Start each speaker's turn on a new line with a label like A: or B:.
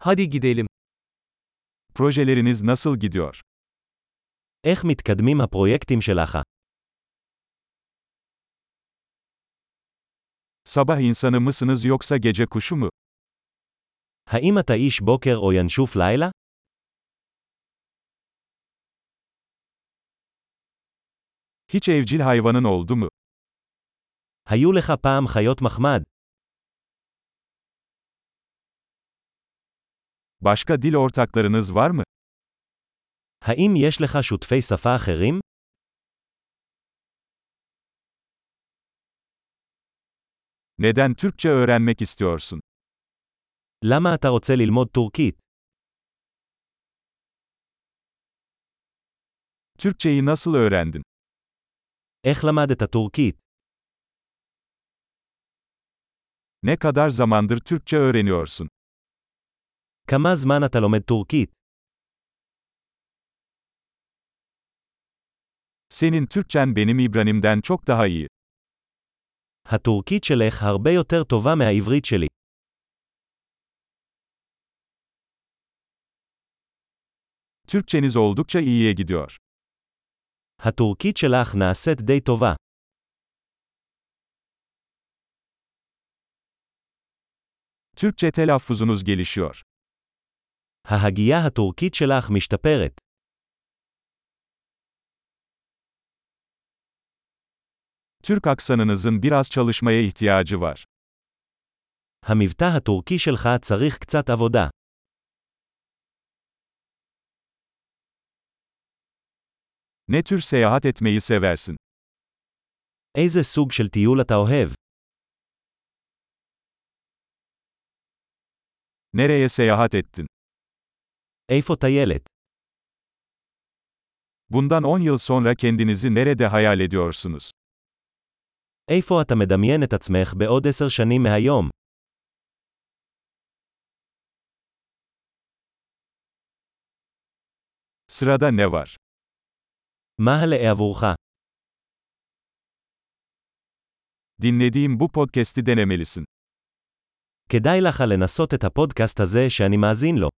A: Hadi gidelim.
B: Projeleriniz nasıl gidiyor?
C: איך מתקדמים הפרויקטים שלך?
B: Sabah insanı mısınız yoksa gece kuşu mu?
C: האם אתה איש בוקר או ינשוף לילה?
B: Hiç evcil hayvanın oldu mu?
C: היו לך פעם חיות מחמד?
B: Başka dil ortaklarınız var mı?
C: האם יש לך שותפי שפה אחרים?
B: Neden Türkçe öğrenmek istiyorsun?
C: למה אתה רוצה ללמוד טורקית?
B: Türkçeyi nasıl öğrendin?
C: איך למדת טורקית?
B: Ne kadar zamandır Türkçe öğreniyorsun?
C: כמה זמן אתה לומד טורקית?
B: Senin Türkçen benim İbranim'den çok daha iyi.
C: הטורקית שלך הרבה יותר טובה מהעברית שלי.
B: Türkçeniz oldukça iyiye gidiyor.
C: הטורקית שלך נעשית די טובה.
B: Türkçe telaffuzunuz gelişiyor.
C: ההגייה הטורקית שלך משתפרת.
B: Türk aksanınızın biraz çalışmaya ihtiyacı var.
C: המבטא הטורקי שלך צריך קצת עבודה.
B: Ne tür seyahat etmeyi seversin?
C: איזה סוג של טיול אתה אוהב?
B: Nereye seyahat ettin?
C: איפה טיילת?
B: Bundan 10 yıl sonra kendinizi nerede hayal ediyorsunuz?
C: איפה אתה מדמיין את עצמך בעוד עשר שנים מהיום?
B: Sırada ne var?
C: מה הלאה עבורך?
B: Dinlediğim bu podcast'i denemelisin.
C: כדאי לך לנסות את הפודקאסט הזה שאני מאזין לו.